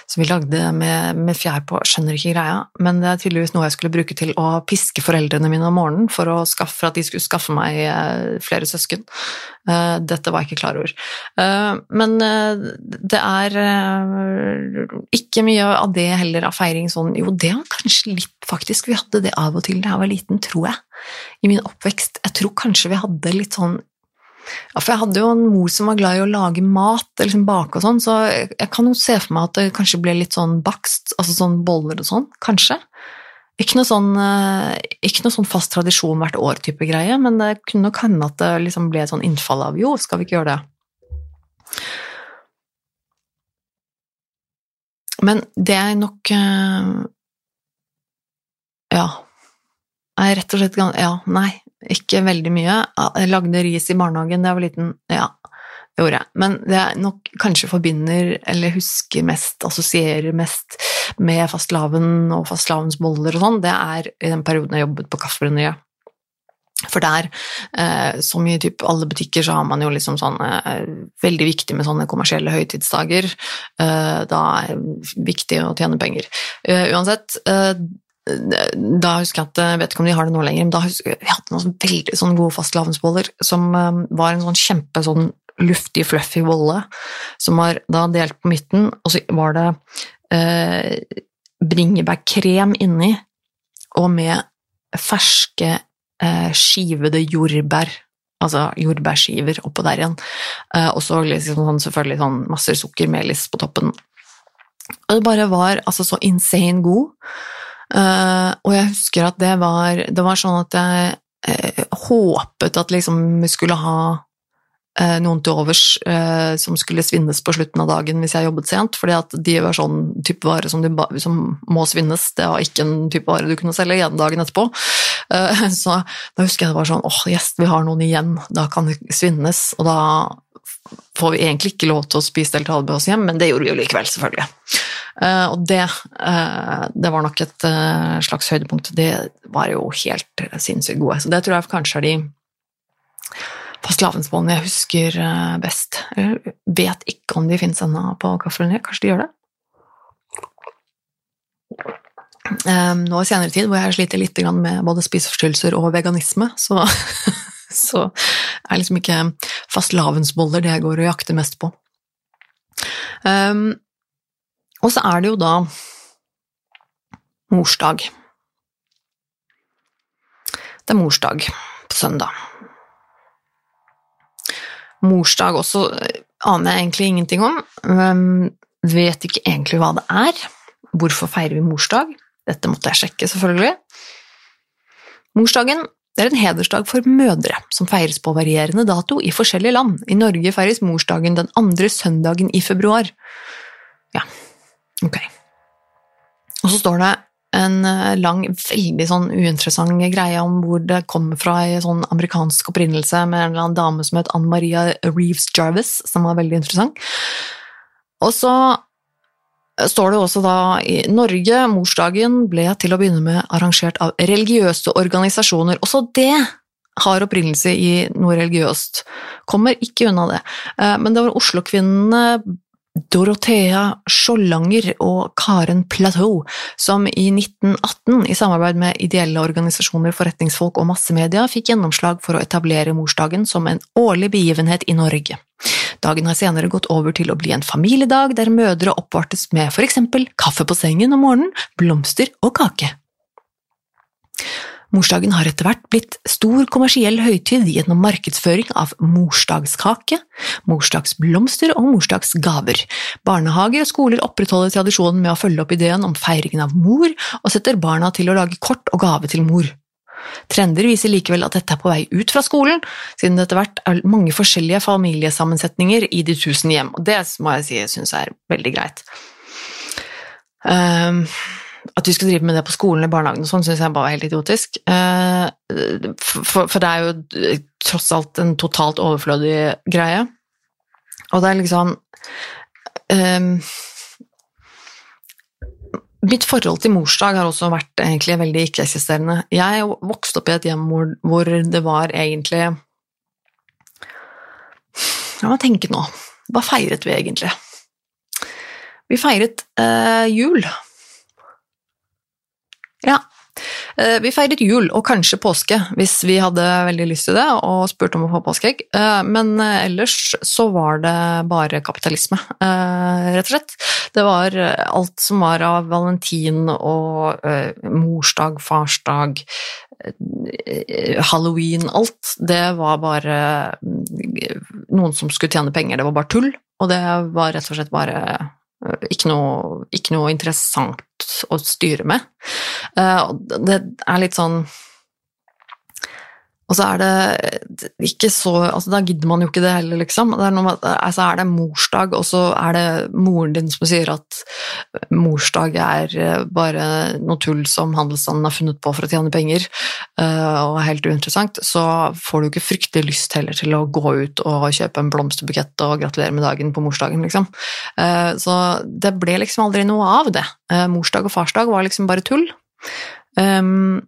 som vi lagde med, med, fjær på. Skjønner ikke greia, men det er tydeligvis noe jeg skulle bruke til å piske foreldrene mine om morgenen for, skaffe, for at de skulle skaffe meg eh, flere søsken. Eh, dette var jeg ikke klar over. Men det er ikke mye av det heller av feiring sånn Jo, det var kanskje litt, faktisk. Vi hadde det av og til da jeg var liten, tror jeg. I min oppvekst. Jeg tror kanskje vi hadde litt sånn ja, for jeg hadde jo en mor som var glad i å lage mat, liksom bake og sånn, så jeg kan jo se for meg at det kanskje ble litt sånn bakst, altså sånn boller og sånn, kanskje. Ikke noe sånn, eh, ikke noe sånn fast tradisjon hvert år-type greie, men det kunne nok hende at det liksom ble et sånn innfall av jo, skal vi ikke gjøre det? Men det er nok eh, Ja. Jeg er rett og slett Ja, nei. Ikke veldig mye. Jeg lagde ris i barnehagen da jeg var liten. Ja, det gjorde jeg. Men det jeg nok kanskje forbinder, eller husker mest, assosierer mest med fastelavn og fastelavnsboller og sånn, det er i den perioden jeg jobbet på Kaffebrenneriet. For der, eh, som i typ alle butikker, så har man jo liksom sånn eh, Veldig viktig med sånne kommersielle høytidsdager. Eh, da er det viktig å tjene penger. Eh, uansett, eh, da husker jeg at Jeg vet ikke om de har det nå lenger, men da husker jeg, vi hadde noen sånn veldig sånn gode fastelavnsboller som um, var en sånn kjempe sånn luftig, fluffy bolle som var da delt på midten, og så var det eh, bringebærkrem inni, og med ferske eh, skivede jordbær. Altså jordbærskiver oppå der igjen. Eh, og så liksom sånn, selvfølgelig sånn masse sukkermelis på toppen. Og det bare var altså så insane god. Uh, og jeg husker at det var, det var sånn at jeg uh, håpet at liksom vi skulle ha uh, noen til overs som skulle svinnes på slutten av dagen hvis jeg jobbet sent, fordi at de var sånn type vare som, de, som må svinnes, det var ikke en type vare du kunne selge igjen dagen etterpå. (laughs) så da husker jeg det var sånn åh, oh, yes, vi har noen igjen, da kan det svinnes, og da får vi egentlig ikke lov til å spise ta med oss hjem, men det gjorde vi jo likevel, selvfølgelig. Uh, og det, uh, det, var nok et uh, slags høydepunkt. Det var jo helt sinnssykt gode. Så det tror jeg kanskje er de fastelavnsbollene jeg husker best. Jeg vet ikke om de finnes ennå på Kaffelinje, kanskje de gjør det? nå i senere tid, hvor jeg sliter litt med både spiseforstyrrelser og veganisme, så (laughs) Så er liksom ikke fastelavnsboller det jeg går og jakter mest på. Um, og så er det jo da morsdag. Det er morsdag på søndag. Morsdag også aner jeg egentlig ingenting om. Um, vet ikke egentlig hva det er. Hvorfor feirer vi morsdag? Dette måtte jeg sjekke, selvfølgelig. Morsdagen det er en hedersdag for mødre, som feires på varierende dato i forskjellige land. I Norge feires morsdagen den andre søndagen i februar. Ja, ok. Og så står det en eh, lang, veldig sånn uinteressant greie om hvor det kommer fra i sånn amerikansk opprinnelse, med en eller annen dame som het Ann Maria Reeves Jarvis, som var veldig interessant. Og så står det også da i Norge, morsdagen ble til å begynne med arrangert av religiøse organisasjoner. Også det har opprinnelse i noe religiøst. Kommer ikke unna det. Eh, men det var Oslo-kvinnene Dorothea Skjollanger og Karen Plateau, som i 1918 i samarbeid med ideelle organisasjoner, forretningsfolk og massemedia fikk gjennomslag for å etablere morsdagen som en årlig begivenhet i Norge. Dagen har senere gått over til å bli en familiedag der mødre oppvartes med for eksempel kaffe på sengen om morgenen, blomster og kake. Morsdagen har etter hvert blitt stor kommersiell høytid gjennom markedsføring av morsdagskake, morsdagsblomster og morsdagsgaver. Barnehager og skoler opprettholder tradisjonen med å følge opp ideen om feiringen av mor, og setter barna til å lage kort og gave til mor. Trender viser likevel at dette er på vei ut fra skolen, siden det etter hvert er mange forskjellige familiesammensetninger i de tusen hjem, og det må jeg si jeg syns er veldig greit. Um, at vi skal drive med det på skolen i barnehagen og sånn, syns jeg bare er helt idiotisk. Uh, for, for, det er jo tross alt en totalt overflødig greie. Og det er liksom um, Mitt forhold til morsdag har også vært egentlig veldig ikke-eksisterende. Jeg vokste opp i et hjem hvor, hvor det var egentlig La meg tenke nå. Hva feiret vi egentlig? Vi feiret eh, jul. Ja. Eh, vi feiret jul og kanskje påske hvis vi hadde veldig lyst til det og spurte om å få påskeegg, eh, men eh, ellers så var det bare kapitalisme, rett og slett. Det var alt som var av valentin og morsdag, farsdag, halloween, alt. Det var bare noen som skulle tjene penger, det var bare tull, og det var rett og slett bare ikke noe, ikke noe interessant å styre med. Eh, det er litt sånn og så er det ikke så altså Da gidder man jo ikke det heller, liksom. Det er, noe, altså er det morsdag, og så er det moren din som sier at morsdag er eh, bare noe tull som handelsstanden har funnet på for å tjene penger, eh, og er helt uinteressant, så får du ikke fryktelig lyst heller til å gå ut og kjøpe en blomsterbukett og gratulere med dagen på morsdagen, liksom. Eh, så det ble liksom aldri noe av det. Morsdag og farsdag var liksom bare tull. Um,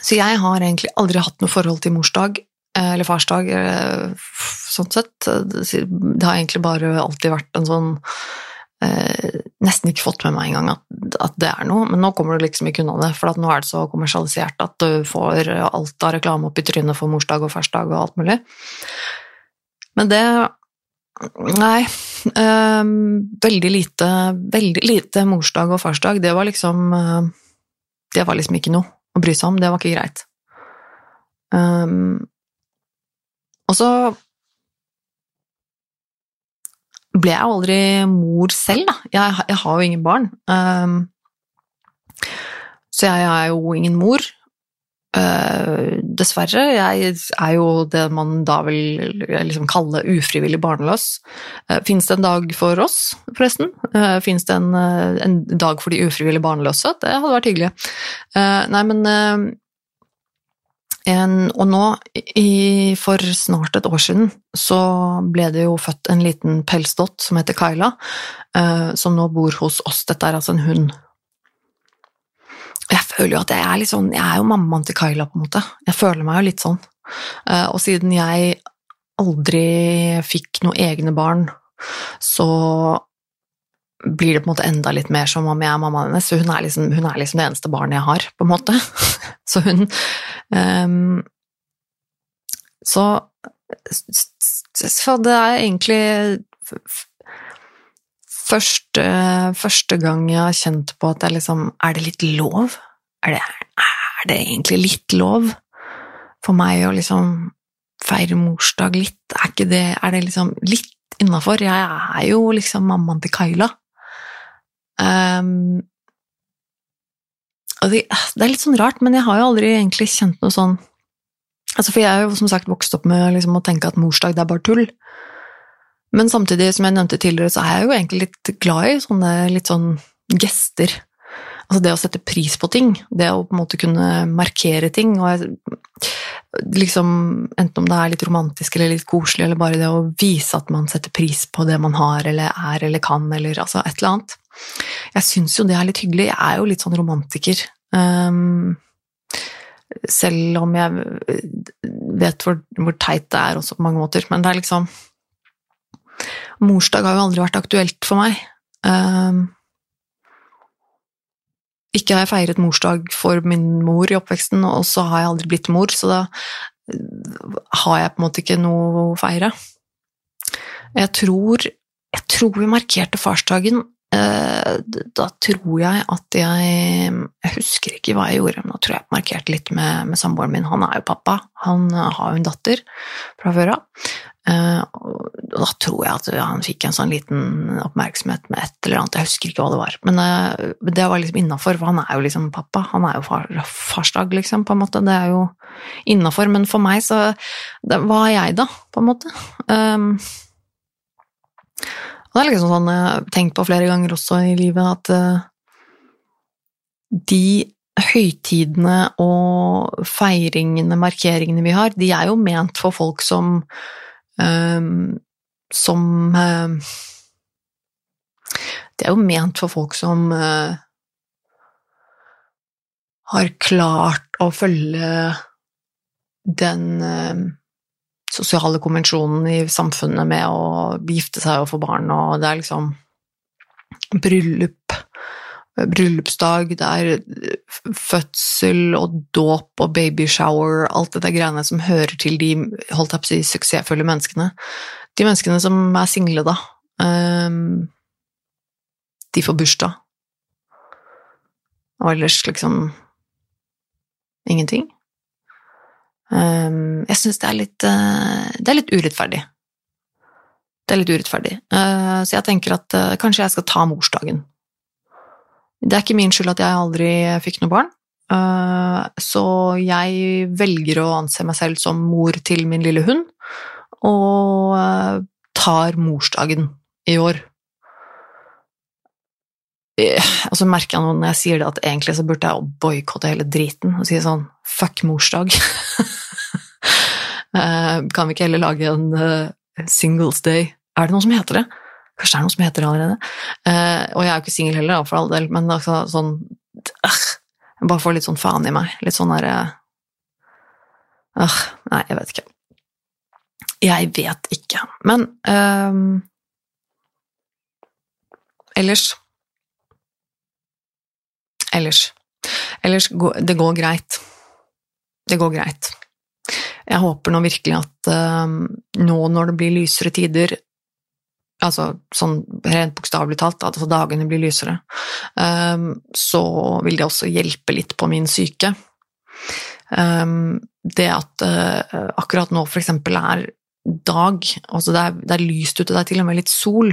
så jeg har egentlig aldri hatt noe forhold til morsdag eh, eller farsdag, eh, sånn sett. Det har egentlig bare alltid vært en sånn eh, Nesten ikke fått med meg engang at, at det er noe, men nå kommer du liksom ikke unna det, for nå er det så kommersialisert at du får alt av reklame opp i trynet for morsdag og farsdag og alt mulig. Men det Nei. Eh, veldig lite Veldig lite morsdag og farsdag. Det var liksom Det var liksom ikke noe å bry seg om. Det var ikke greit. Um, og så ble jeg aldri mor selv, da. Jeg, jeg har jo ingen barn. Um, så jeg er jo ingen mor. Uh, dessverre. Jeg er jo det man da vil liksom kalle ufrivillig barnløs. Uh, Fins det en dag for oss, forresten? Uh, Fins det en, en, dag for de ufrivillig barnløse? Det hadde vært hyggelig. nei, men en, Og nå, i, for snart et år siden, så ble det jo født en liten pelsdott som heter Kyla, som nå bor hos oss. Dette er altså en hund jeg føler jo at jeg er litt sånn Jeg er jo mammaen til Kyla, på en måte. Jeg føler meg jo litt sånn. Eh, og siden jeg aldri fikk noen egne barn, så blir det på en måte enda litt mer som om jeg er mammaen hennes. Hun er, liksom, hun er liksom det eneste barnet jeg har, på en måte. (laughs) Så hun um, så, så det er egentlig første, første gang jeg har kjent på at det liksom Er det litt lov? Er det, er det egentlig litt lov for meg å liksom feire morsdag litt? Er det Er det liksom litt innafor? Jeg er jo liksom mammaen til Kaila. Um, det, det, er litt sånn rart, men jeg har jo aldri egentlig kjent noe sånn altså For jeg er jo som sagt vokst opp med liksom å tenke at morsdag, det er bare tull. Men samtidig, som jeg nevnte tidligere, så er jeg jo egentlig litt glad i sånne litt sånn gester. Altså det å sette pris på ting, det å på en måte kunne markere ting, og liksom, enten om det er litt romantisk eller litt koselig, eller bare det å vise at man setter pris på det man har eller er eller kan, eller altså et eller annet. Jeg syns jo det er litt hyggelig. Jeg er jo litt sånn romantiker. Um, selv om jeg vet hvor, hvor teit det er også på mange måter, men det er liksom Morsdag har jo aldri vært aktuelt for meg. Um, ikke har jeg feiret morsdag for min mor i oppveksten, og så har jeg aldri blitt mor, så da har jeg på en måte ikke noe å feire. Jeg tror, jeg tror vi markerte farsdagen eh, da tror jeg at jeg Jeg husker ikke hva jeg gjorde, men da tror jeg jeg markerte litt med, med samboeren min. Han er jo pappa, han har jo en datter fra før av. Eh, da tror jeg at han fikk en sånn liten oppmerksomhet med et eller annet, jeg husker ikke hva det var. Men uh, det var liksom innafor, for han er jo liksom pappa. Han er jo far, farsdag, liksom, på en måte. Det er jo innafor. Men for meg så det, Hva er jeg, da, på en måte? Um, det er liksom sånn jeg har tenkt på flere ganger også i livet, at uh, de høytidene og feiringene, markeringene vi har, de er jo ment for folk som um, som uh, Det er jo ment for folk som uh, har klart å følge den sosiale konvensjonen i samfunnet med å gifte seg og få barn, og det er liksom bryllup, bryllupsdag, det er fødsel og dåp og babyshower, alt det der greiene som hører til de holdt jeg på å si, suksessfulle menneskene. De menneskene som er single, da, um, de får bursdag. Og ellers liksom ingenting. Ehm, jeg syns det, uh, det, er litt urettferdig. Det er litt urettferdig. Uh, så jeg tenker at uh, kanskje jeg skal ta morsdagen. Det er ikke min skyld at jeg aldri fikk noe barn, så jeg velger å anse meg selv som mor til min lille hund, og tar morsdagen i år. Og så merker jeg nå når jeg sier det, at egentlig så burde jeg boikotte hele driten og si sånn fuck morsdag. (laughs) Eh, kan vi ikke heller lage en Singles Day? Er det noe som heter det? Kanskje det er noe som heter det allerede? Og jeg er jo ikke singel heller, for all del, men altså, sånn Jeg bare får litt sånn faen i meg. Litt sånn derre Nei, jeg vet ikke. Jeg vet ikke. Men ellers Ellers Ellers, det går greit. Det går greit. Jeg håper nå virkelig at øh, nå når det blir lysere tider, altså sånn rent bokstavelig talt, at altså dagene blir lysere, um, så vil det også hjelpe litt på min syke. Um, det at uh, akkurat nå for eksempel er dag, altså det er, det er, lyst ute, det er til og med litt sol,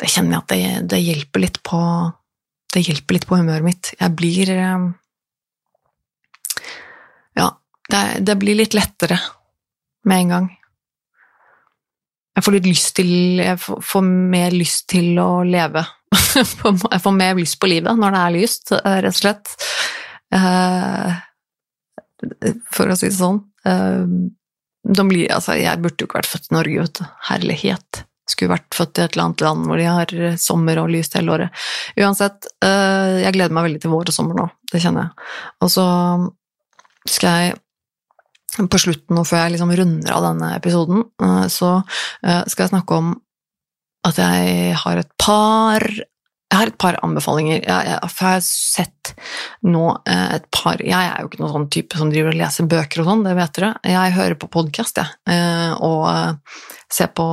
det kjenner jeg at det, det hjelper litt på det hjelper litt på humøret mitt. Jeg blir Ja, det, det blir litt lettere med en gang. Jeg får litt lyst til Jeg får mer lyst til å leve. (laughs) jeg får mer lyst på livet når det er lyst, rett og slett. Eh, for å si det sånn. Eh, de blir, altså, jeg burde jo ikke vært født i Norge, vet du. Herlighet. Skulle vært født i et eller annet land hvor de har sommer og lyst hele året. Uansett, eh, jeg gleder meg veldig til vår og sommer nå. Det kjenner jeg. Og så skal jeg på slutten, og før jeg liksom runder av denne episoden, eh, så eh, skal jeg snakke om at jeg har et par jeg har et par anbefalinger. Jeg, jeg, jeg har sett nå eh, et par Jeg er jo ikke noen sånn type som driver og leser bøker og sånn, det vet dere. Jeg hører på podkast, jeg. Og ser på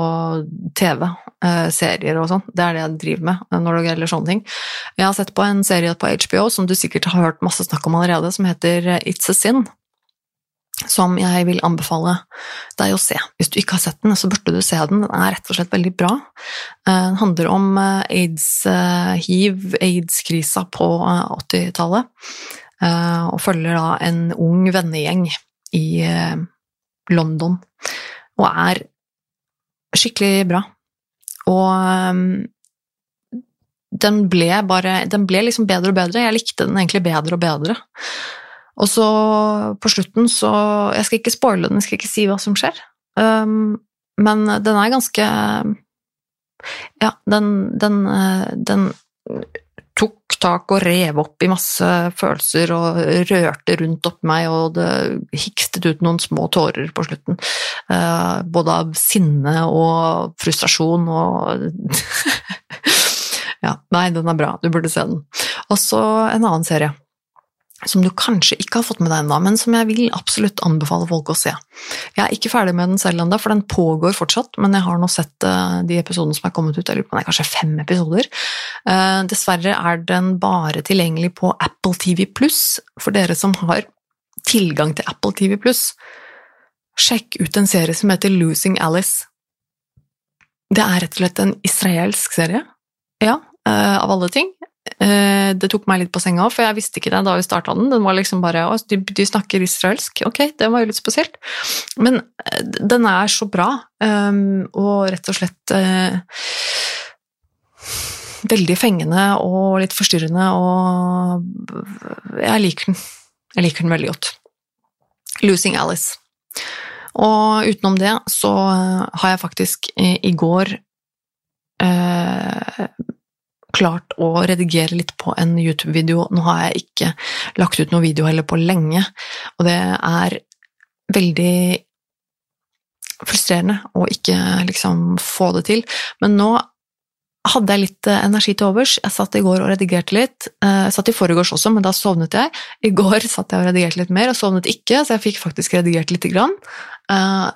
TV, serier og sånn. Det er det jeg driver med når det gjelder sånne ting. Jeg har sett på en serie på HBO som du sikkert har hørt masse snakk om allerede, som heter It's a Sin som jeg vil anbefale deg å se. Hvis du ikke har sett den, så burde du se den. Den er rett og slett veldig bra. Eh, den handler om eh, aids, eh, hiv, aids-krisa på 80-tallet, og følger da en ung vennegjeng i London, og er skikkelig bra. Og den ble bare Den ble liksom bedre og bedre. Jeg likte den egentlig bedre og bedre. Og så på slutten så Jeg skal ikke spoile den, jeg skal ikke si hva som skjer. Um, men den er ganske Ja, den, den, den tok tak og rev opp i masse følelser og rørte rundt oppi meg, og det hikstet ut noen små tårer på slutten. Uh, både av sinne og frustrasjon og (laughs) Ja, nei, den er bra, du burde se den. Og så en annen serie som du kanskje ikke har fått med deg ennå, men som jeg vil absolutt anbefale folk å se. Jeg er ikke ferdig med den selv ennå, for den pågår fortsatt, men jeg har nå sett uh, de episodene som er kommet ut, jeg lurer på det er kanskje fem episoder. Uh, dessverre er den bare tilgjengelig på Apple TV pluss, for dere som har tilgang til Apple TV pluss. Sjekk ut en serie som heter Losing Alice. Det er rett og slett en israelsk serie, ja, av alle ting. Uh, det tok meg litt på senga, for jeg visste ikke det da vi starta den. Den var liksom bare de, de, snakker israelsk. Ok, det var jo litt spesielt. Men uh, den er så bra, um, og rett og slett veldig fengende og litt forstyrrende, og jeg liker den. Jeg liker den veldig godt. Losing Alice. Og utenom det så har jeg faktisk i går eh, klart å redigere litt på en YouTube-video. Nå har jeg ikke lagt ut noen video heller på lenge, og det er veldig frustrerende å ikke liksom få det til. Men nå hadde jeg litt eh, energi til overs. Jeg satt i går og redigerte litt. Eh, jeg satt i forgårs også, men da sovnet jeg. I går (laughs) satt jeg og redigerte litt mer, og sovnet ikke, så jeg fikk faktisk redigert lite grann. Eh,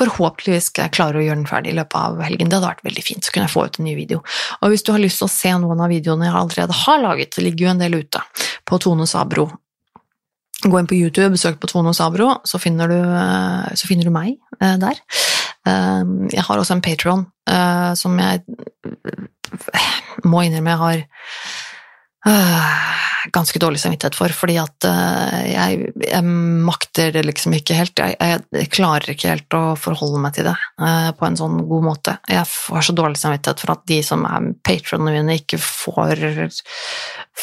forhåpentligvis skal jeg klare å gjøre den ferdig i løpet av helgen. Det hadde vært veldig fint, så kunne jeg få ut en ny video. Og hvis du har lyst til å se noen av videoene jeg allerede har laget, det ligger jo en del ute på Tone Sabro. Gå inn på YouTube, søk på Tone Sabro, så finner du, så finner du meg der. Jeg har også en Patron uh, som jeg må innrømme jeg har uh, ganske dårlig samvittighet for, fordi at jeg, jeg, makter det liksom ikke helt. Jeg, jeg, klarer ikke helt å forholde meg til det på en sånn god måte. Jeg har så dårlig samvittighet for at de som er patronene mine, ikke får,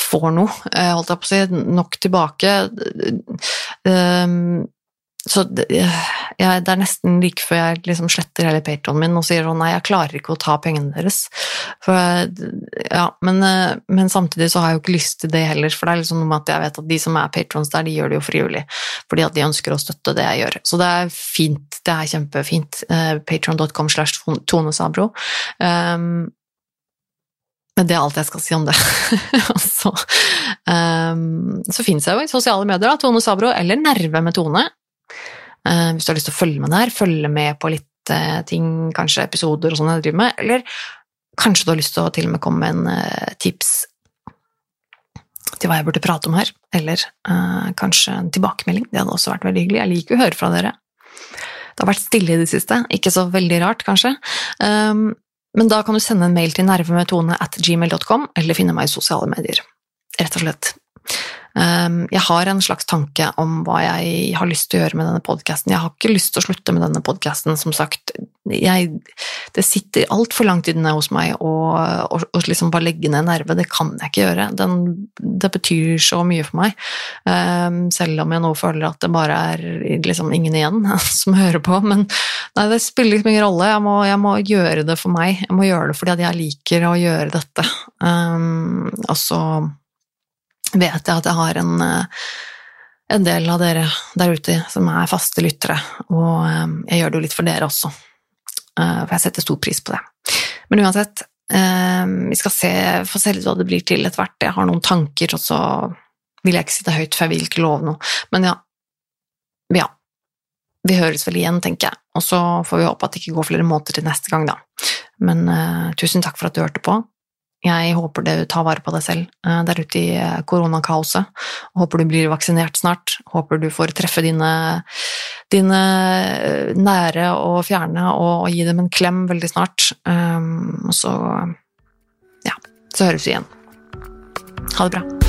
får noe, holdt jeg på å si, nok tilbake. Um, så det, jeg, det, er nesten like før jeg liksom sletter hele patronen min og sier sånn nei, jeg klarer ikke å ta pengene deres. For, ja, men, eh, men, samtidig så har jeg jo ikke lyst til det heller, for det er liksom noe med at jeg vet at de som er patrons der, de gjør det jo frivillig fordi at de ønsker å støtte det jeg gjør. Så det er fint, det er kjempefint. Uh, Patron.com slash Tone Sabro. Um, det er alt jeg skal si om det. (laughs) så um, så fins jeg jo i sosiale medier, da, Tone Sabro, eller Nerve med Tone. Uh, hvis du har lyst til å følge med der, følge med på litt uh, ting, kanskje episoder og sånn jeg driver med, eller kanskje du har lyst til å til og med komme med en uh, tips til hva jeg burde prate om her, eller kanskje en tilbakemelding. Det hadde også vært veldig hyggelig. Jeg liker å høre fra dere. Det har vært stille i det siste, ikke så veldig rart, kanskje. Um, men da kan du sende en mail til nervemetone at gmail.com, eller finne meg i sosiale medier. Rett og slett. Ehm, jeg har en slags tanke om hva jeg har lyst til å gjøre med denne podkasten. Jeg har ikke lyst til å slutte med denne podkasten, som sagt. Jeg, det sitter altfor langt inne hos meg å liksom bare legge ned nerve. Det kan jeg ikke gjøre. Den, det betyr så mye for meg. Um, selv om jeg nå føler at det bare er liksom ingen igjen (laughs) som hører på. Men nei, det spiller liksom ingen rolle. Jeg må, jeg må, gjøre det for meg. Jeg må gjøre det fordi jeg liker å gjøre dette. Um, og så vet jeg at jeg har en, eh, en del av dere der ute som er faste lyttere, og eh, jeg gjør det jo litt for dere også, eh, for jeg setter stor pris på det. Men uansett, vi skal se, få se litt hva det blir til etter hvert. Jeg har noen tanker, og så vil jeg ikke sitte høyt, for jeg vil ikke love noe. Men ja, ja. Vi høres vel igjen, tenker jeg, og så får vi håpe at det ikke går flere måneder til neste gang, da. Men uh, tusen takk for at du hørte på. Jeg håper du tar vare på deg selv eh, der ute i eh, koronakaoset. Håper du blir vaksinert snart. Håper du får treffe dine, dine eh, nære og fjerne og, gi dem en klem veldig snart. Um, så ja, så høres vi igjen. Ha det bra.